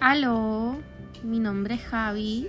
Aló, mi nombre es Javi.